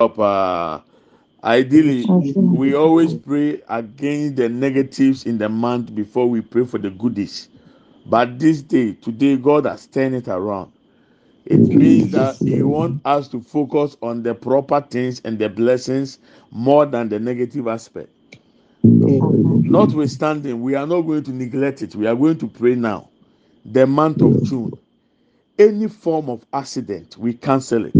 uh, ideally we always pray against the negatives in the month before we pray for the goodies. But this day today god has turned it around. It means that he wants us to focus on the proper things and the blessings more than the negative aspect. Notwithstanding we are not going to neglect it. We are going to pray now. The month of june any form of accident, we cancel it.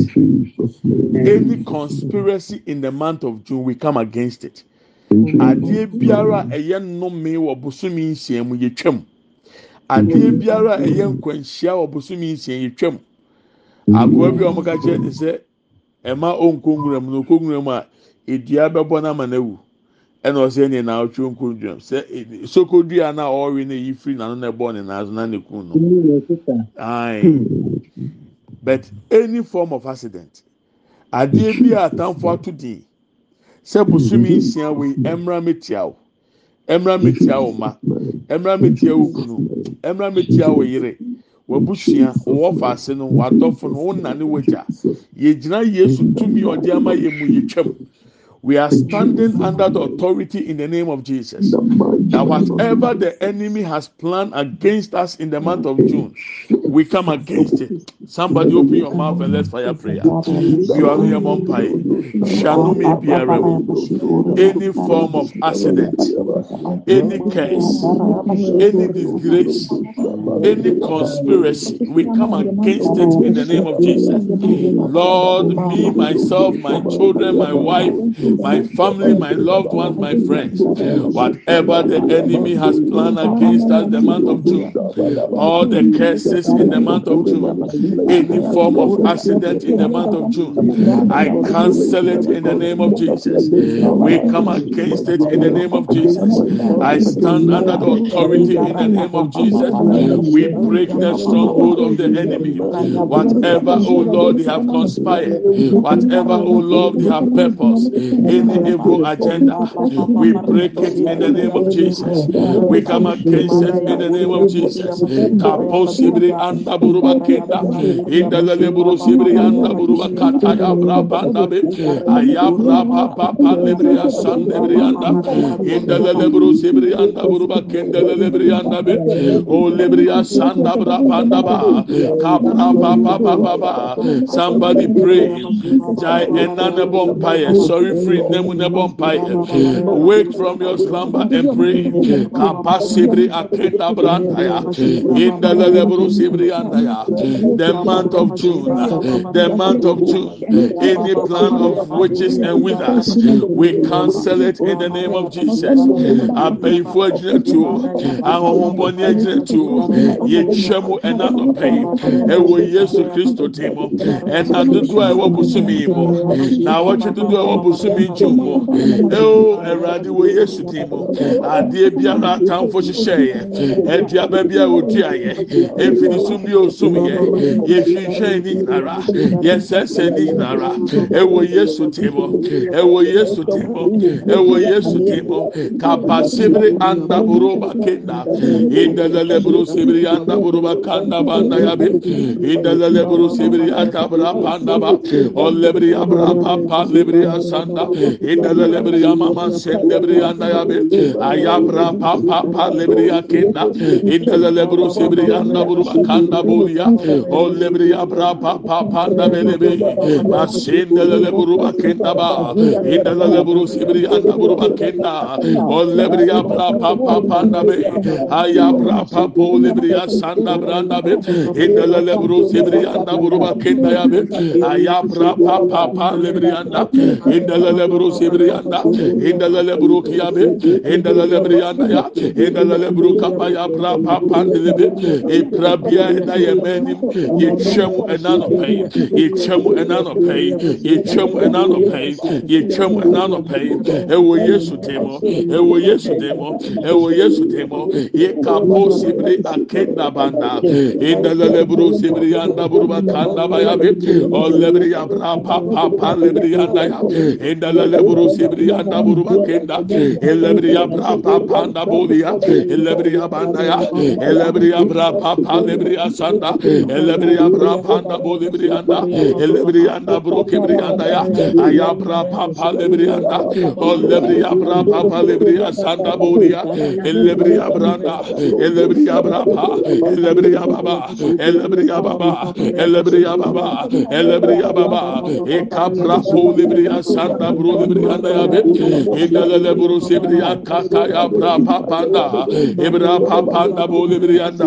Any conspiracy in the month of June, we come against it. Adeɛ biara ɛyɛ nnome wɔ bosomi nsia mu yɛ twam. Adeɛ biara ɛyɛ nkwanhyia wɔ bosomi nsia yɛ twam. Agoa bi a wɔn ka kyerɛ ne sɛ ɛma ɔnkɔ nwura mu na ɔkɔ nwura mu a edua bɛbɔ n'ama n'awu. Ɛna ɔsɛ ne na ɔtwe nkonnwa sɛ sokodua na ɔrewe na eyi firi n'ano na ɛbɔ ne n'aso na ne kun no. Ayi but any form of accident adeɛ bi a atamfo ato din sɛ bosomi nsia wei ɛmra metia o ɛmra metia o ma. Ɛmra metia o kunu. Ɛmra metia o yere. Wabusua wɔwɔ faase no wadɔfo no wɔn nane wagya. Yɛgyina yesu tumi ɔde ama yɛ mu yɛ twam. We are standing under the authority in the name of Jesus. That whatever the enemy has planned against us in the month of June, we come against it. Somebody open your mouth and let's fire prayer. You are Shall me be Any form of accident, any curse, any disgrace, any conspiracy, we come against it in the name of Jesus. Lord, me, myself, my children, my wife, my family, my loved ones, my friends. Whatever the enemy has planned against us the month of June, all the curses in the month of June, any form of accident in the month of June, I cancel it in the name of Jesus. We come against it in the name of Jesus. I stand under the authority in the name of Jesus. We break the stronghold of the enemy. Whatever, oh Lord, they have conspired, whatever, oh Lord, they have purpose, any evil agenda. We break it in the name of Jesus. We come against it in the name of Jesus. Kaposibri anda buruba kenda. Inda leburu sibri anda buruba kata ya brabanda be. Ayabra papa pa lebri asan lebri anda. Inda leburu sibri anda buruba kenda lebri anda be. O lebri asan da brabanda ba. Kapra papa papa ba. Somebody pray. Jai enana bompire. Sorry free them with the bumpire. Wake from your slumber and pray. Kapasibri atenda brandaya. In the lebro sibri andaya. The month of June, the month of June, any plan of witches and withers, we cancel it in the name of Jesus. Abeyifo agyina tu, and ni agyina tu, yɛtwa mu ɛna ɔpɛyi, ɛwɔ Yesu Kristo dim, do dodo a ɛwɔ bosomi yi mu, na awɔtwe dodo a ɛwɔ bosomi bi nkyɛn mu ɛwɔ ɛwurade wɔ yesu din mu adeɛ biara atamfo hyehyɛ yɛ ɛduaba bi a wotua yɛ efinisum bi osum yɛ yɛhwehwɛ ni nyinara yɛsɛsɛ ni nyinara ɛwɔ yesu din mu ɛwɔ yesu din mu ɛwɔ yesu din mu kaba sebiri anda oroba kenda. Indalale buru sebiri anda oroba kanda banda yabe. Indalale buru sebiri ata bra panda ba. Ɔlɛbiri abra papa lebiri asanda. Indalele bri amama sende bri anda yabi. Ayabra papa pa lebri akenda. Indalele buru sibiri anda buruba kanda buya. Olebri abra papa panda belebe. Masindalele buruba kenda ba. Indalele buru sibiri anda buruba kenda. Olebria papa panda be ayabra papa olebria sanda branda be indala lebru sibria anda buruba kenda ya be ayabra papa papa lebria anda indala lebru sibria anda indala lebru kiya be indala lebria anda ya. İndala lebru kapa ya. Bra papa lebe e prabia na ye meni ye twem enano pay ye twem enano pay ye twem enano pay ye twem enano pay e wo temo. Ewo yesu demo ewo yesu demo ye kapo sibri akenda banda. İnda lele buru sibri anda buru bakanda baya be o lebri pa pa pa lebri anda ya indalele buru sibri anda buru bakenda elebri abra papa anda bolia elebri abanda ya elebri abra papa lebri asanda elebri abra panda bolibri anda elebri anda buru kibri anda ya ayabra papa lebri anda o lebri abra papa lebri asanda bolia elebri abranda elebri abra pa elebri ababa elebri ababa elebri ababa elebri ababa ekapra po lebri asanda buru lebri anda ya. Be indalele buru sibri akata ya. Bra papa anda ebra papa anda bolibri anda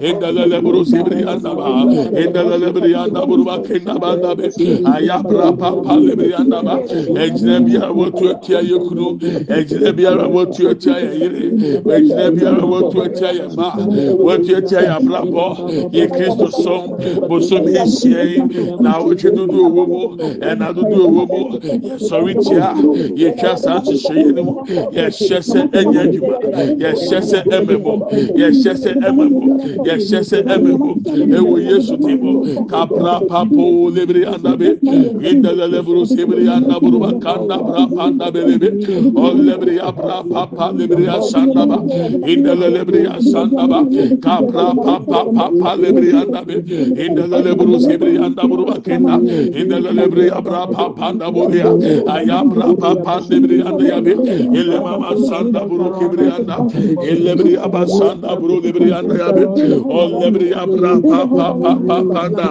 indalele buru sibri anda ba. İndalele bri anda buru bakenda banda be. Ayabra papa lebri anda ba. Ejine biara wotu atia yekunu ejine biara wotu atia yere ejine biara wotu atia yɛ ma. Wotu atia yɛ abrabɔ yɛ kristo som ehyia yi na awotwe dodo owo ɛna dodo owo mu yɛsɔre tia yɛtwa saa nhyehyɛ yɛ no mu yɛhyɛ sɛ ɛnyɛ adwuma yɛhyɛ sɛ ɛmɛbɔ yɛhyɛ sɛ ɛmɛbɔ yɛhyɛ sɛ ɛmɛbɔ ɛwɔ yesu ti mu kapra papo lebere anabe indalele buru sebere anaburu bakanda bra panda belebe olebere abra papa lebere asanda ba. İndalele lebere asanda ba. Kapra papa papa lebere anabe indalele buru sebere anaburu bakenda indalele lebere abra papa anabuya ayabra papa lebere anabe ele mama sanda buru kibere anda elebere abasanda buru lebere anabe olebere abra papa papa panda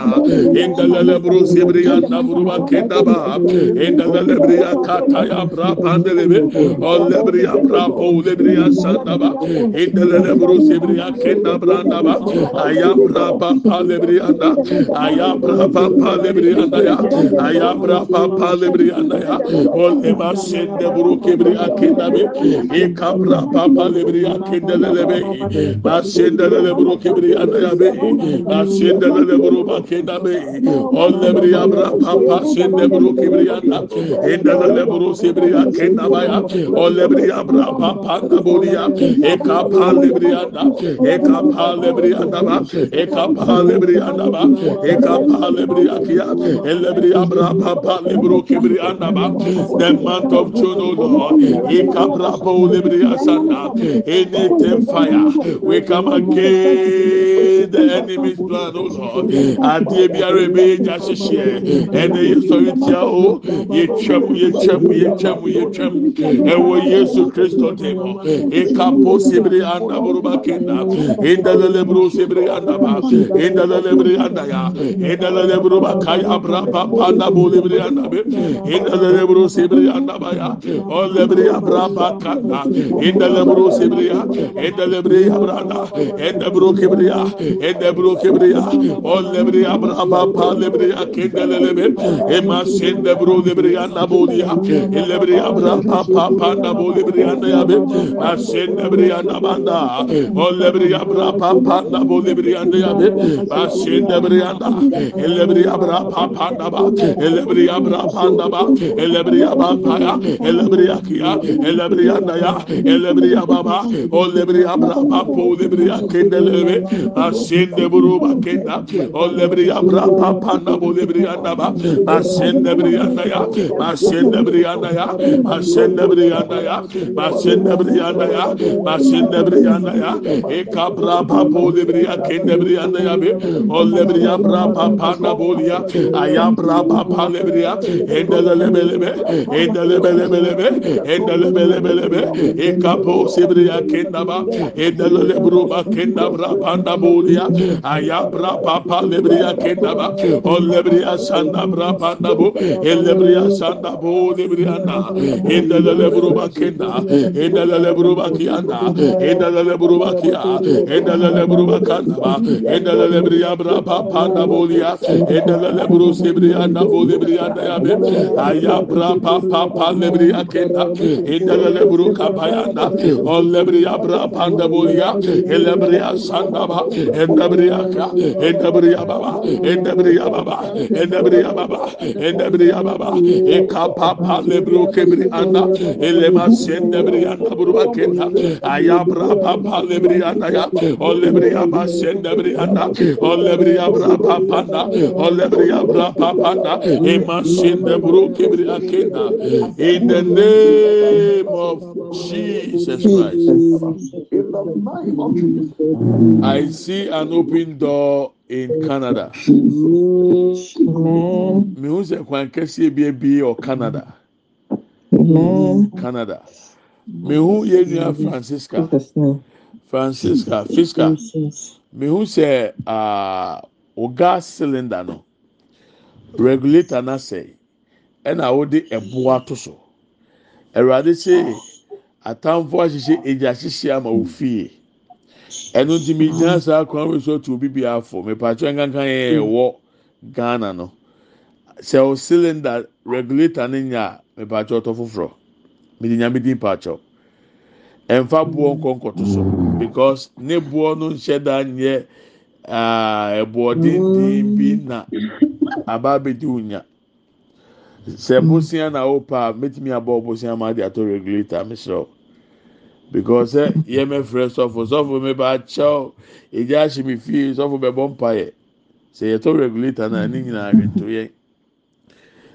indalele buru sebere anaburu bakenda ba indalele lebere akata ya bra pandelebe olebere abra po lebere asanda ba indalele buru sebere akenda branda ba ayabra papa lebere anda ayabra papa lebere anda ya. Ayabra papa lebere anda ya olema sende buru kibere akenda be. Ekabra papa lebere akenda lebe basenda lele buru kibere anda be. Basenda lele buru bakenda be. Olebere abra papa sende buru kibere anda. Enda lele buru sebere akenda ba ya olebere abra papa na bolia. Ekapa lebere anda. Ekapa lebere anda ba. Ekapa lebere anda ba. Ekapa lebere akia. Elebere abra the month of June, O Lord. Anything fire, we come against the enemy's plan, O Lord. And they be a as a share. And they sorry, Tiao, ye chum, ye chum, ye chum, ye chum, and we Jesus Christ on him. A capo sibri and Aburuba Kenda, uh, in the Lebru sibri and Abba, in the Lebri and Aya, uh, in the Lebruba Kaya Brapa, Panda Bolivri and Abe, in the buru sebere anda ba ya o lebere abra pa kanda indalele buru sebere ya indalele buru abra anda enda buru kibere ya enda buru kibere ya o lebere abra pa lebere ya kendalele be ema sende buru lebere anda bu ya lebere abra pa pa panda bu lebere anda ya be asende lebere anda banda o lebere abra pa panda bu lebere anda ya be asende lebere anda lebere abra pa panda ba lebere abra panda ba lebere abra pa ya lebere akia lebere anda ya lebere ababa o lebere abra pa po lebere kendalele asende buru ba kenda o lebere abra pa panda bu lebere anda ba asende lebere anda ya asende lebere anda ya asende lebere anda ya asende lebere anda ya asende lebere anda ya e kabra pa po lebere kenda lebere anda ya be o lebere abra pa panda bu ya ayabra pa pa lebere ya endele lebe endele lebe lebe endele lebe lebe e kapo sebere ya kenda ba endele lebru ba kenda bra panda bu ya ayabra pa pa lebere ya kenda ba o lebere ya sanda bra panda bu elebre ya sanda bu lebere anda endele lebru ba kenda endele lebru ba kianda endele lebru ba kia endele lebru ba kanda ba endele lebre ya bra pa panda bu ya endele lebru sebere anda bu lebere anda ya be ayabra pa pa pa lebre ya kenda endele lebru kapayanda o lebre ya bra panda bu ya elebre ya sanda ba endebre ya ka endebre ya baba endebre ya baba endebre ya baba endebre ya baba e kapa pa lebru kebre anda elema sendebre anda buru kenda ayabra pa pa lebre anda ya o lebre ya ba sendebre anda o lebre ya bra pa panda o lebre ya bra pa panda e ma sende buru kebre kena. In the name of Jesus Christ. I see an open door in Canada. Mihu sɛ kwan kɛseɛ bi ebie wɔ Canada. Canada. Mihu yɛ nua Francisca. Francisca Fiska. Mihu sɛ aa o gas cylinder no regulator na sɛ ɛna wɔde ɛboa to so. Awurade sɛ atamfo ahyehyɛ egya hyehyɛ ama ofie. ɛno nti mi gyina saa kwan wei so otu obi bi afɔ mipatwa nǹkan kan yɛ ɛwɔ ghana no. Sɛ o cylinder regulator ne nya mipatwa ɔtɔ foforɔ. Mi di nya mi di mpatwa ɛnfa boɔ nkɔnkɔto so. Because ne boɔ no nhyɛ da nyɛ ɛboɔ denden bi na aba abedi onya sɛ bosia na o pa metumi abɔ bosia ma de ato regulator mesrɛ because ɛ yɛ mɛfrɛ sɔfo sɔfo mi ba kyɛw egya ahye mi fie sɔfo bɛ bɔ mpa yɛ sɛ yɛtɔ regulator na ne nyinaa hwɛ to yɛ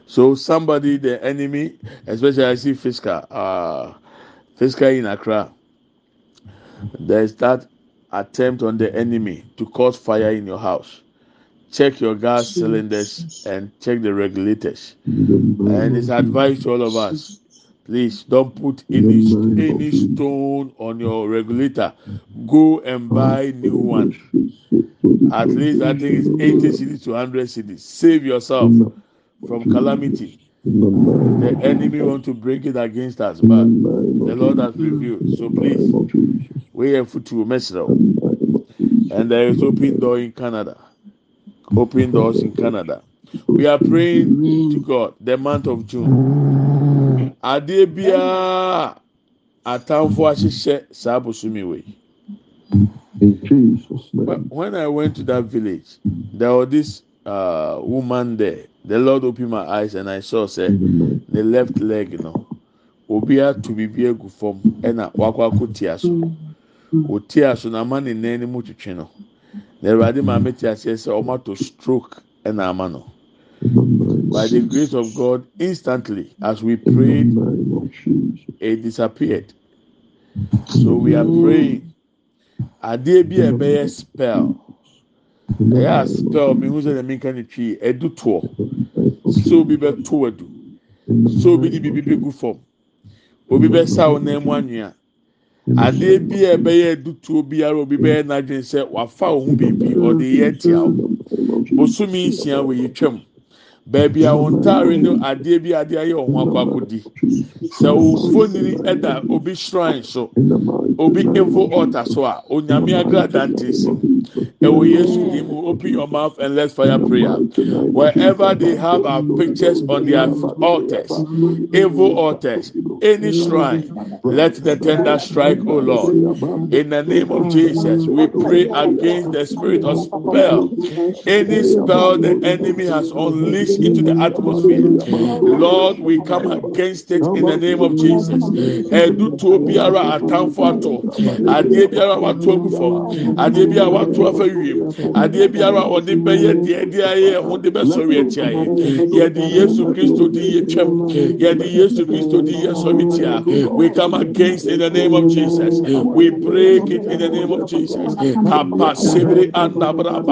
so somebody the enemy especially i see fiscal uh, fiscal in accra there is that attempt on the enemy to cause fire in your house check your gas cylinders and check the regulators. And it's advice to all of us please don't put any any stone on your regulator. Go and buy new one. at least i think it's 80 cities to 100 cities. Save yourself from calamity. The enemy want to break it against us but the lord has revealed. So please we have to mess it up. And there is open door in canada open doors in canada. We are praying to god the month of june. Adeɛ biara atamfo ahyehyɛ saa bosomi wei. When i went to that village there was this uh, woman there. The lord opened my eyes and i saw say the left leg no obi atu bibi egu fam ɛna wakɔ akɔ tia so. Otia so na ama ne nan ne mu twitwi no na awurade maame te aseɛ sɛ ɔmo ato stroke ɛna ama no. By the grace of God, instantly as we prayed, it disappeared. So we are praying. Adeɛ bi a ɛbɛyɛ spell. Ɛyɛ a spell mi hu sɛ ɛmi nka ne twi ɛdu toɔ. So obi bɛ to ɛdu. So obi de bibi bɛ gu fam. Obi bɛ sa ɔnan mu anwea. Adeɛ bi a ɛbɛyɛ ɛdu toɔ biara obi bɛyɛ n'adwene sɛ wafa ohun biribi ɔde yɛ tia o. Bosomi nsia wɔ yi twɛm. Baabi a wɔn ntaare no adeɛ bi adeɛ ayɛ wɔn akɔ akɔdi. Sɛ ofoni ɛda obi shrine so obi info altar so a onyame agrada ntesi ɛwɔ yesu dim open your mouth and let's fire prayer. Wherever they have our pictures on their altars evil altars any shrine let the tender strike o lord. In the name of jesus we pray against the spirit of spell. Any spell the enemy has unleashed into the atmosphere. Lord, we come against it in the name of Jesus. We come against in the name of Jesus. We break it in the name of Jesus. Kapa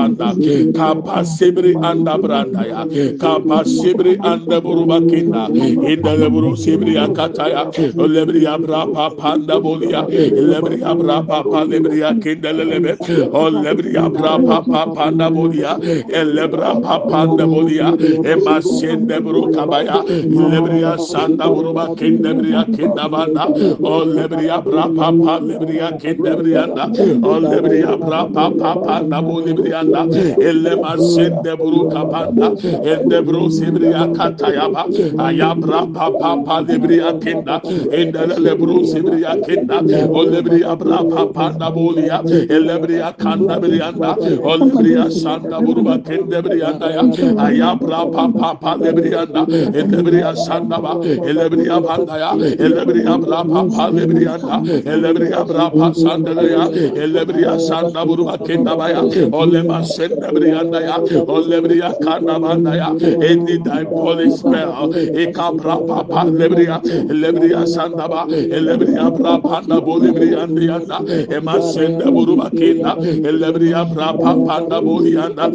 anda. Kapa anda branda ya. Kapa sebiri anda buruba kinda. Inda leburu sebiri akataya. Olebri abra panda bolia. Lebri abra papa lebri akinda lebe. Olebri abra papa panda bolia. Elebra panda bolia. Ema sende buru kabaya. Lebri asanda buruba kinda lebri akinda banda. Olebri abra papa lebri akinda lebri anda. Olebri abra papa panda bolia lebri anda. Elema sende buru kapanda. Ende buru sebri akataya ba. Ayabra papa papa lebri akinda. Ende lebru sebri akinda. Olebri abra papa panda bolia. Elebri akanda lebri anda. Olebri asanda buruba kinda lebri anda ya. Ayabra papa papa lebri anda. Elebri asanda ba. Elebri abanda ya. Elebri abra papa lebri anda. Elebri abra papa sanda ya. Elebri asanda buruba kinda ba ya. Olema senda lebri anda ya. Olebri akanda banda ya. Any diabolic spell ekapra papa lebria lebria sandaba lebria brapa na bolibria ndianda ema sende buruba kinda lebria brapa panda bolianda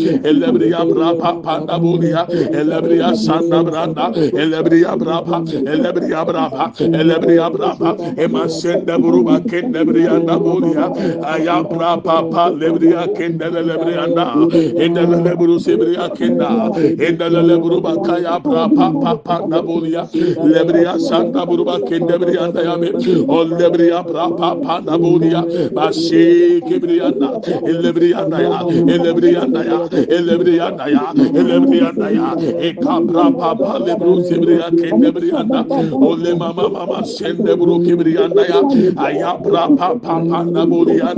lebria brapa panda bolia lebria sanda branda lebria brapa lebria brapa lebria brapa ema sende buruba kinda brianda bolia aya brapa pa lebria kinda lebria anda enda lebru sebria kinda enda lebru bakaya brapa papa na bolia lebria sanda buruba kinda brianda ya me o lebria brapa panda bolia bashi kibrianda elebrianda ya elebrianda ya elebrianda ya. Elebrianda ya e kabra papa lebru sebria kinda brianda o le mama mama sende buru kibrianda ya aya brapa papa na bolia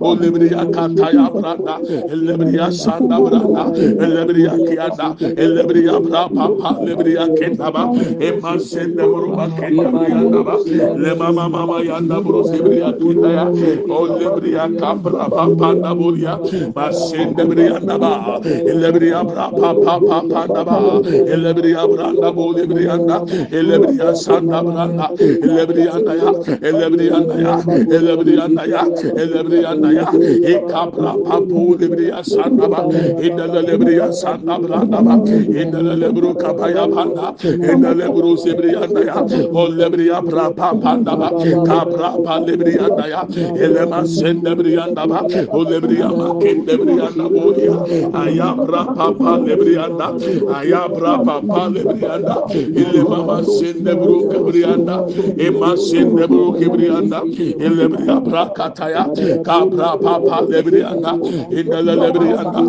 o lebria kata ya branda elebriya sanda branda elebriya kiyanda elebriya brapa pa lebriya kendaba emma sende buruba kenda yanda ba. Le mama mama yanda buru sebriya kenda ya. O lebriya kapra papa na buria ba sende briya ba. Elebriya brapa papa panda ba. Elebriya branda bu lebriya da elebriya sanda branda elebriya da ya. Elebriya da ya. Elebriya da ya. Elebriya da ya. E kapra papu lebriya sanda ba. İndele lebriya sanda branda ba indele lebru kapaya panda indele lebru sebriya da ya o lebriya brapa panda ba kapra pa lebriya da ya elema sende briya da ba o lebriya ma kende briya da bo ya aya brapa pa lebriya da aya brapa pa lebriya da ile mama sende bru kebriya da ema sende bru kebriya da ile briya brakata ya kapra pa pa lebriya da indele lebriya da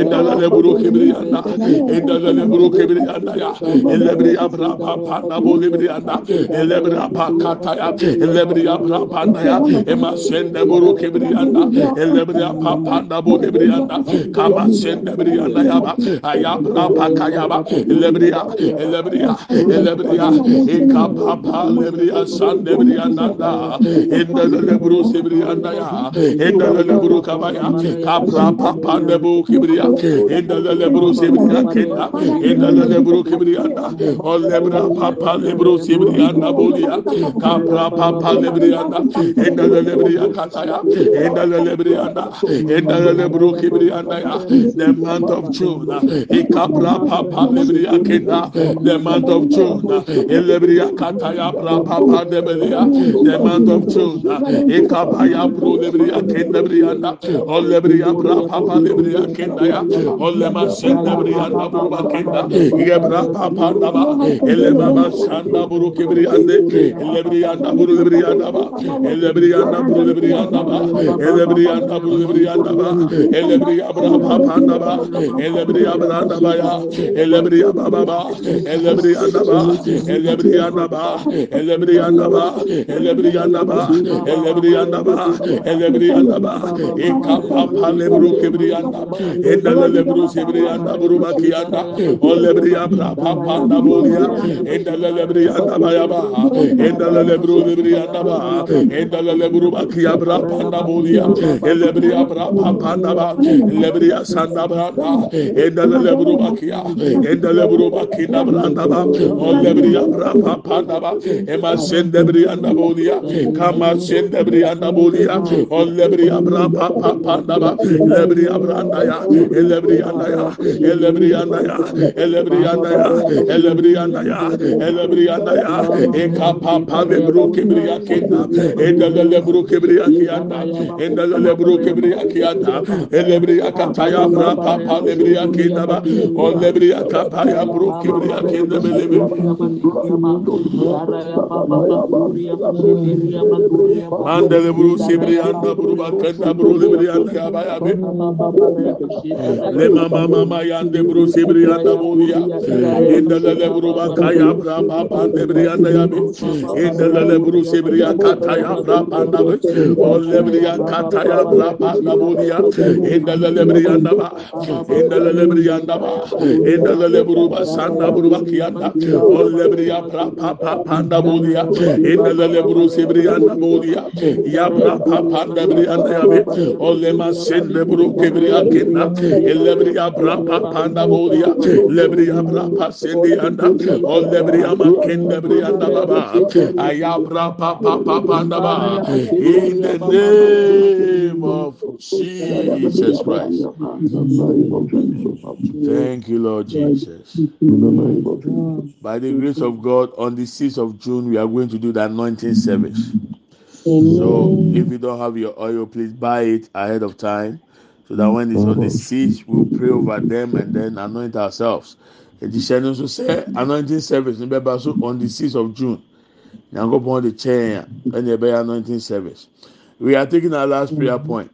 indele lebru kebriya da ya brapa pa na bo lebriya da ile briya pa kata ya ile briya brapa na ya ema sende bru kebriya da ile briya pa pa na bo lebriya da kama sende briya da ya ba aya kaya ba ile briya ile briya eka pa pa lebriya sande briya da da indele lebru sebriya da ya kabaya kapra pa pa ne bo kebriya indele lebru sebriya kenda Anda, Ekala Lebro Kibrianda, or Lebra Papa Lebro Sibrianda Bolia, Capra Papa Lebrianda, Ekala Lebria Kataya, Ekala Lebrianda, Ekala Lebro Kibrianda, the month of June, Ekapra Papa Lebria Kenda, the month of June, Elebria Kataya Papa Lebria, the month of June, Ekapaya Pro Lebria Kenda Brianda, or Lebria Papa Lebria ya. or Lema Senda Brianda. Da bu kenda yebra pa pa da ba elema ma sanda buru kebriya de lebriya da buru lebriya da ba lebriya da buru lebriya da ba lebriya da buru lebriya da ba lebriya bra pa pa da ba lebriya bra da ba ya lebriya ba ba ba lebriya da ba lebriya da ba lebriya da ba lebriya da ba lebriya da ba lebriya da ba e ka pa pa lebru kebriya da enda lebru sebriya da buru ba kiya da o lebriya bra pa pa da bolia enda lebriya da ba ya ba enda lebru lebriya da ba. Enda lebru ba kiya bra pa da bolia lebriya bra pa pa da ba. Lebriya sanda bra da enda lebru ba. Kiya enda lebru ba kiya bra da ba. O lebriya bra pa pa da ba. Ema sende briya da bolia kama sende briya da bolia o lebriya bra pa pa pa da ba. Lebriya bra da ya. Lebriya da ya. Lebriya da ya lebriya da ya lebriya da ya lebriya da ya. E ka pa pa lebru kebriya kenda enda lebru kebriya kiyanda enda lebru kebriya kiyanda lebriya ka ta ya bra pa pa lebriya kenda ba. O lebriya ka pa ya bru kebriya kenda be. Lebe mandele bru sebriya anda bru ba kenda bru lebriya ya ba ya be. Le mama mama yande bru sebriya anda bolia enda lebru ba kaya bra pa pa lebriya anda ya be enda lebru sebriya ka ta ya bra pa anda be o lebriya ka ta ya bra pa anda bolia enda lebriya anda ba enda lebriya anda ba enda lebru ba sanda bru ba kiyanda o lebriya bra pa pa pa anda bolia enda lebru sebriya anda bolia ya bra pa pa anda lebriya anda ya be o lema sende bru kebriya kinda lebriya bra pa pa anda bolia lebria brapa sendi anda. O lebria makende bria anda baba. ayabra papa papa anda ba. In the name of Jesus Christ. Thank you Lord Jesus. By the grace of God on the 6th of June we are going to do the anointing service. So if you don't have your oil please buy it ahead of time so that when it's on the siege, we'll pray over them and then anoint ourselves. Edihyɛ no nso sɛ anointing service no bɛba so on the sixth of June. Nyankopɔn de kyɛn a ɛna ɛbɛyɛ anointing service. We are taking our last prayer point.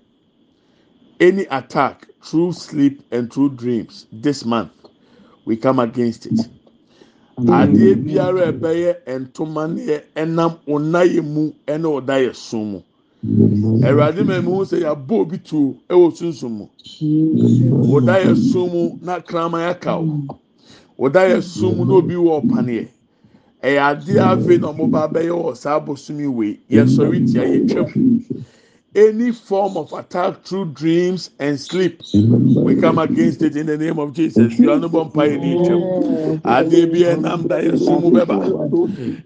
Any attack through sleep and through dreams this month, we come against it. Adeɛ biara ɛbɛyɛ ntoma neɛ ɛnam ɔnayɛ mu mu. Awurade ma mu sɛ yɛabɔ obi tuo wɔ sunsun mu. Wɔda yɛ sum mu na kraman aka wo. Wɔda yɛ sum mu na obi wɔ ɔpaneɛ. Ɛyɛ adeɛ afei na ɔmo ba bɛyɛ wɔ saa abosom yi wei. Yɛsɔre tia yɛtwam. any form of attack through dreams and sleep. We come against it in the name of Jesus. You are no pioneer. Adebi enam da yesu mubeba.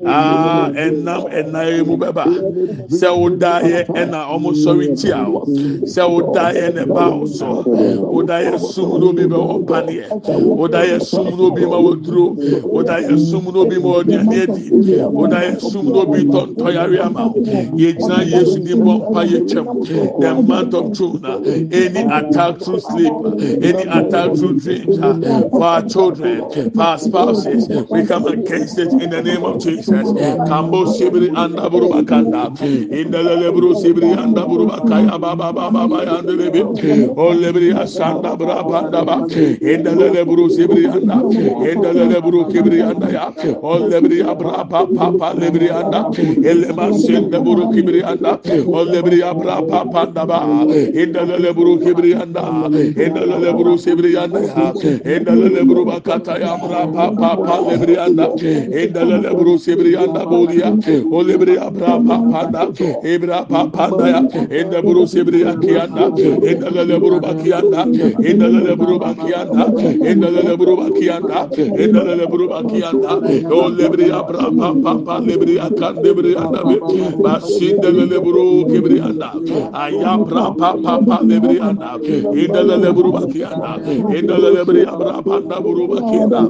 Ah enam enaye mubeba. Se ena omo sorry tia. Se ne ba oso. Bi opani. Bi ma wodro. Bi ma bi ton toyari ama. Yesu di mo the month of June uh, any attack through sleep uh, any attack through dreams uh, for our children for our spouses we come against it in the name of Jesus. Kambo sibiri anda buru bakanda in the lebru sibiri anda buru bakaya baba baba o lebri asanda in the lebru sibiri anda. In the lebru kibri lebri abra papa anda. Elema sende buru kibri lebri abra papa panda ba inda lele buru kibriyanda. İnda lele buru sibriyanda. Ya inda lele buru bakata ya bra pa pa lebriyanda inda lele buru sibriyanda boliya o lebriya bra pa panda ibra pa panda ya inda buru sibriya kiyanda inda lele buru bakiyanda inda lele buru bakiyanda inda lele buru bakiyanda inda lele buru bakiyanda o lebriya bra pa pa lebriya kan lebriyanda be basinda lele I am bra pa pa pa lebri anda inda lebru baki anda lebri abra pa anda buru baki anda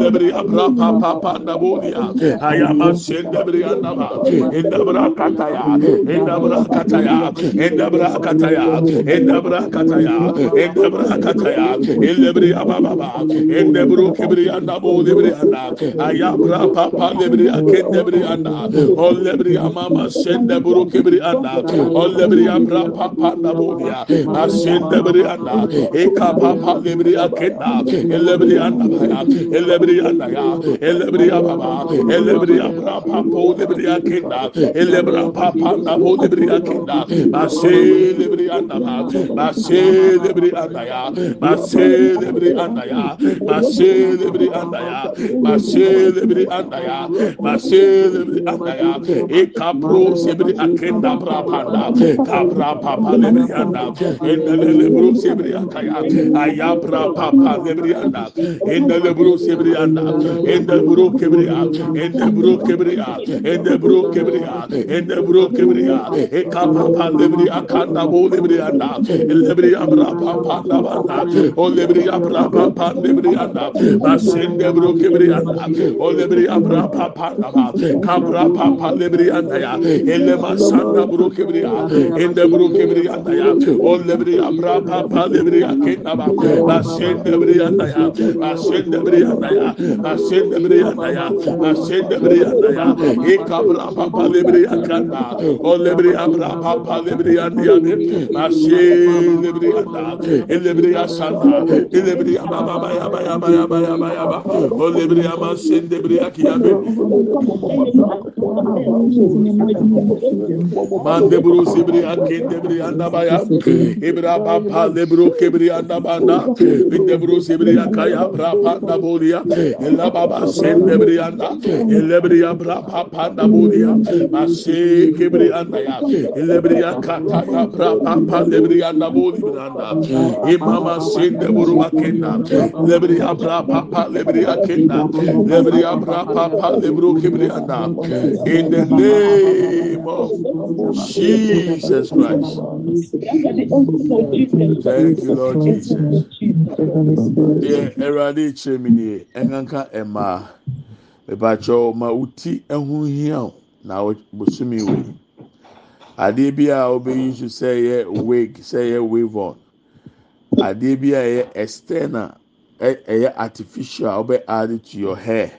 lebri abra pa pa pa anda bulia aya masen lebri anda ba inda kataya inda kataya inda kataya inda kataya inda bra kataya lebri ababa ba inda kibri anda bu lebri anda aya pa pa lebri lebri lebri amama sen lebru kibri lebriya bra pa pa na bodia asin lebriya na eka pa pa lebriya kenda lebriya na ya lebriya na ya lebriya baba lebriya bra pa po lebriya kenda lebra pa pa na bo lebriya kenda asin lebriya na ma asin lebriya na ya asin lebriya na ya asin lebriya na ya asin lebriya na ya asin lebriya na ya eka pro sebri akenda bra pa na panda kabra papa lebrianda endele bro sebrianda ya ayabra papa lebrianda endele bro sebrianda endele bro kebria endele bro kebria endele bro kebria endele bro kebria e papa lebria kanda bo lebrianda lebria bra papa lavanda o lebria bra papa lebrianda basende bro kebrianda o lebria bra papa lava kabra papa lebrianda ya elle masanda bro kebria ende bro kebrianda ya o lebria bra papa lebria kenda ba basende brianda ya basende brianda ya basende brianda ya basende brianda ya e kabra papa lebria kanda o lebria bra papa lebria ya bashe lebrianda elebria sanda elebria baba baya baya baya baya baya ba o lebria masende bria kiyabe mande bro sibri akende bri andabaya ibra papa lebro kebri andabana inde bro sibri akaya bra panda bolia ella baba sende bri anda elle bri bra panda bolia ase kebri andaya elle bri akata bra papa lebri anda boli anda imama sende bro akenda lebri bra papa lebri akenda lebri bra papa lebro kebri anda in the name of Jesus Christ. Thank you, Lord Jesus. Yeah, Eradi Chemini, Enganka Emma, Ebacho, Mauti, Ehuhiao, now Busumi way. Adeɛ bi a wobɛyi so sɛ ɛyɛ wig sɛ ɛyɛ wave on adeɛ bi a ɛyɛ external ɛyɛ artificial a wobɛ add to your hair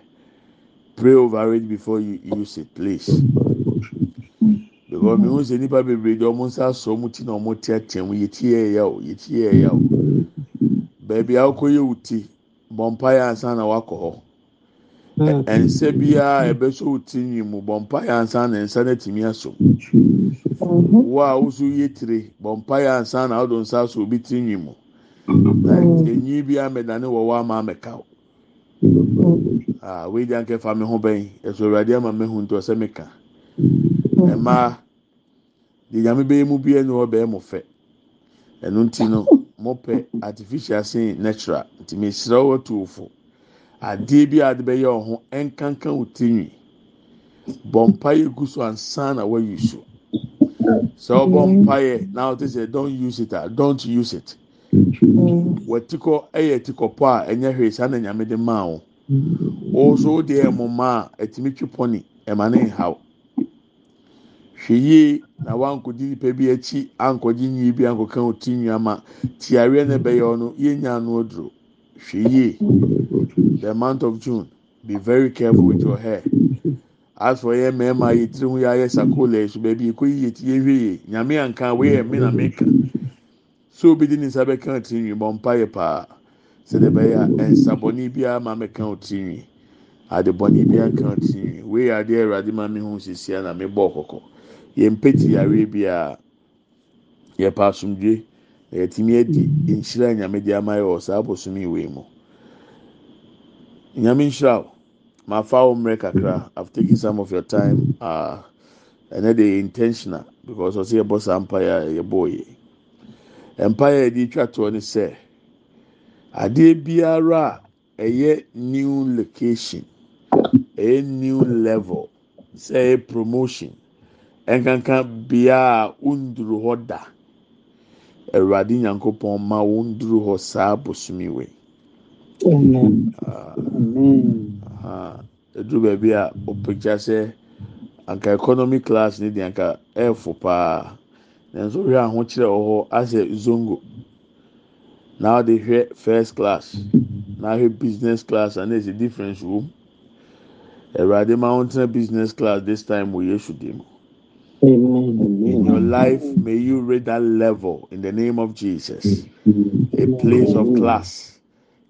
pray over it before you use it please because mi hu sɛ nipa bebree de ɔmo nsa asɔ ɔmo ti na ɔmo teatea mu yɛ ti yɛ ɛyɛ o yɛ ti yɛ ɛyɛ o beebi a ɔkɔ yɛ wo ti bɔ mpa yɛ ansa na wakɔ hɔ. Nsa biara ɛbɛsɔ wo ti nwi mu bɔ mpa yɛ ansa na nsa na tumi asɔ wo a woso yɛ tire bɔ mpa yɛ ansa na ɔdo nsa asɔ obi ti nwi mu. Na enyi bi amɛdane wɔ wɔ ama amɛka o aa wei di ankɛfa mi ho bɛn. Ɛsɔ awurade ama mi hu ntɔ sɛ mi ka. mmaa deɛ nyame bɛyɛ mu bia ne ɔbɛyɛ mo fɛ. Ɛno nti no mopɛ artificial sen natural. Nti mesrɛ wɔ tuofo adeɛ bi a de bɛyɛ ɔho ɛnkanka wo tirinwi. Bɔ mpaeɛ gu so ansa na wayi so. Sɛ ɔbɔ mpaeɛ na ɔte sɛ don't use it a don't use it. Wɔti kɔ ɛyɛ ti kɔpɔ a ɛnyɛ hwee. Saa na nyame de maa wo. Wɔso deɛ ɛmo maa ɛtumi twi pɔni ɛma ne nhaw. hwɛ yie na wankɔdi nipa bi akyi ankɔgye nyi bi ankɔka oti nwa ma tiareɛ na ɛbɛyɛ ɔno yɛnya ano aduro. Hwɛ yie the month of june be very careful with your hair. As for yɛ mmarima yɛ tiri ho yɛ ayɛ sakola ɛso baabi ekɔ yie ti yɛ hwɛ yie nyame anka wei yɛ mi na mi so obi di ne nsa bɛka ti nwi bɔ mpa yɛ paa. Sɛdeɛ bɛyɛ a nsabɔni biara ma mɛka ti nwi ade bɔni biara ka ti nwi wei yɛ adeɛ awurade ma mi ho sisi na mi bɔ kɔkɔ. yɛmpɛti yare bi a yɛpɛ asomdwe na yɛtumi adi nhyira nyame de ama yɛ wɔ abosom yi mu. Nyame nhyira o ma fa wo mmerɛ kakra. I've taken some of your time. Uh, ɛnɛ de intentional because ɔsɛ yɛbɔ saa mpaeɛ a yɛbɔ yi mpaeɛ a yɛde twa toɔ ne sɛ adeɛ biara a ɛyɛ new location ɛyɛ new level sɛ ɛyɛ promotion. nkanka bea a wonduru hɔ da. Awurade nyankopɔn ma wonduru hɔ saa bosomi wei. Eduru baabi a opagya sɛ anka economy class ne deɛ anka ɛɛfo paa. Nanso hwɛ ahokyerɛ wɔ hɔ asɛ zongo. Na ɔde hwɛ first class. Na ahwɛ business class and there's a difference wɔ mu awurade ma wɔn tena business class this time wɔ yesu dim. In your life, may you reach that level in the name of Jesus. A place of class.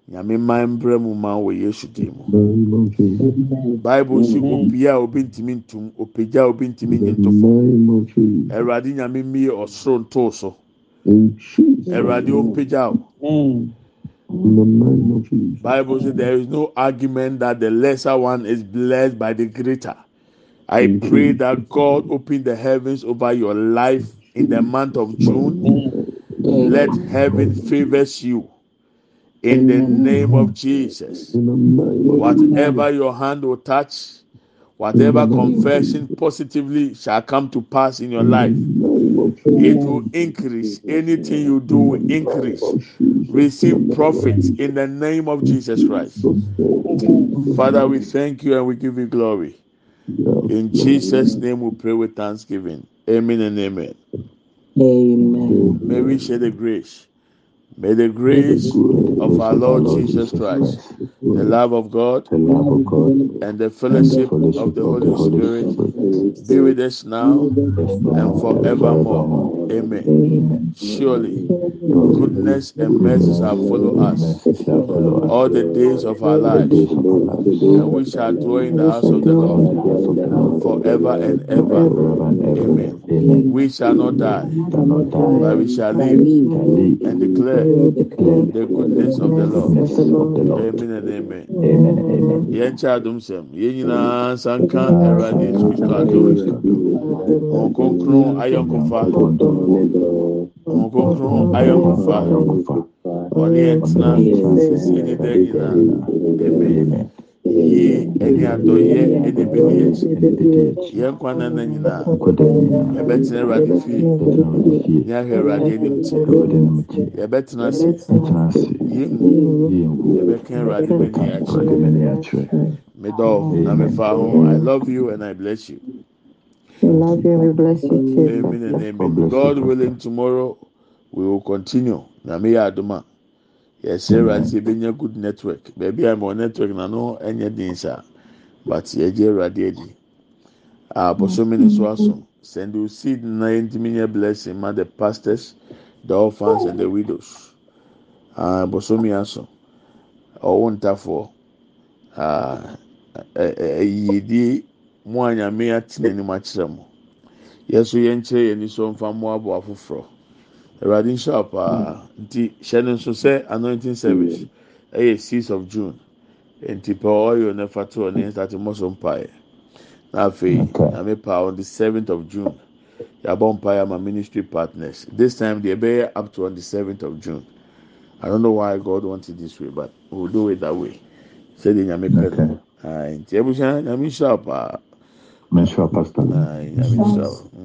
nyame man brɛ mu ma wɔ yesu dim mu bible si obia a obi ntumi ntum opagya obi ntumi nye ntofo awurade nyame mmie ɔsoro ntoo so awurade opagya o. Bible says there is no argument that the lesser one is blessed by the greater. I pray that God open the heavens over your life in the month of June. Let heaven favors you. In the name of Jesus. Whatever your hand will touch, whatever confession positively shall come to pass in your life, it will increase. Anything you do will increase. Receive profit in the name of Jesus Christ. Father, we thank you and we give you glory. In Jesus' name we pray with thanksgiving. Amen and amen. Amen. May we share the grace. May the grace of our Lord Jesus Christ, the love of God, and the fellowship of the Holy Spirit be with us now and forevermore. Amen. Surely, goodness and mercy shall follow us all the days of our lives, and we shall dwell in the house of the Lord forever and ever. Amen. We shall not die, but we shall live and declare the goodness of the Lord. Amen and amen. Yẹn kye adum sẹm, yẹn nyinaa sanka ẹra de kristu adum. Wọn kọnkọn ayọnkofa, wọn kọnkọn ayọnkofa, wọn ni ẹ tena sisi ni dẹ nyinaa. Amen. Yie ɛne adɔyɛ ɛne bɛdi yɛn kwan na nyinaa yɛbɛtena awurade fie ne awurade anim kyɛ yɛbɛtena ase yɛngu yɛbɛka awurade bɛni akyerɛ medɔ na mefa ho i love you and i bless you. We love you. We bless you too. Amen and amen. God willing, tomorrow we will continue. Na me aduma. Yɛsɛ awurade sɛ ebenya good network. Beebi a mo network na no ɛnyɛ den sa. But yɛgye awurade adi a bosomi ne so aso send you seed na yɛntumi nyɛ blessing ma the pastors the orphans and the widows. A bosomi aso ɔwɔ ntafoɔ a ɛyiyedie mu a nyame atena anim akyerɛ mo yɛso yɛnkyerɛ yɛn ni so mfa mo abo afoforɔ. Awurade nhyɛ paa nti hyɛ no nso sɛ anointing service ɛyɛ six of june. Nti pɛ ɔyɔ ne fa to ɔne start mo so mpaeɛ na afei nyame paa on the seventh of june. Yabɔ mpaeɛ ama ministry partners. This time deɛ ɛbɛyɛ up to on the seventh of june. I don't know why god want it this way but we will do it that way. Sɛdeɛ nyame pɛ no nti ebusua nyame nhyɛ paa nyame nhyɛ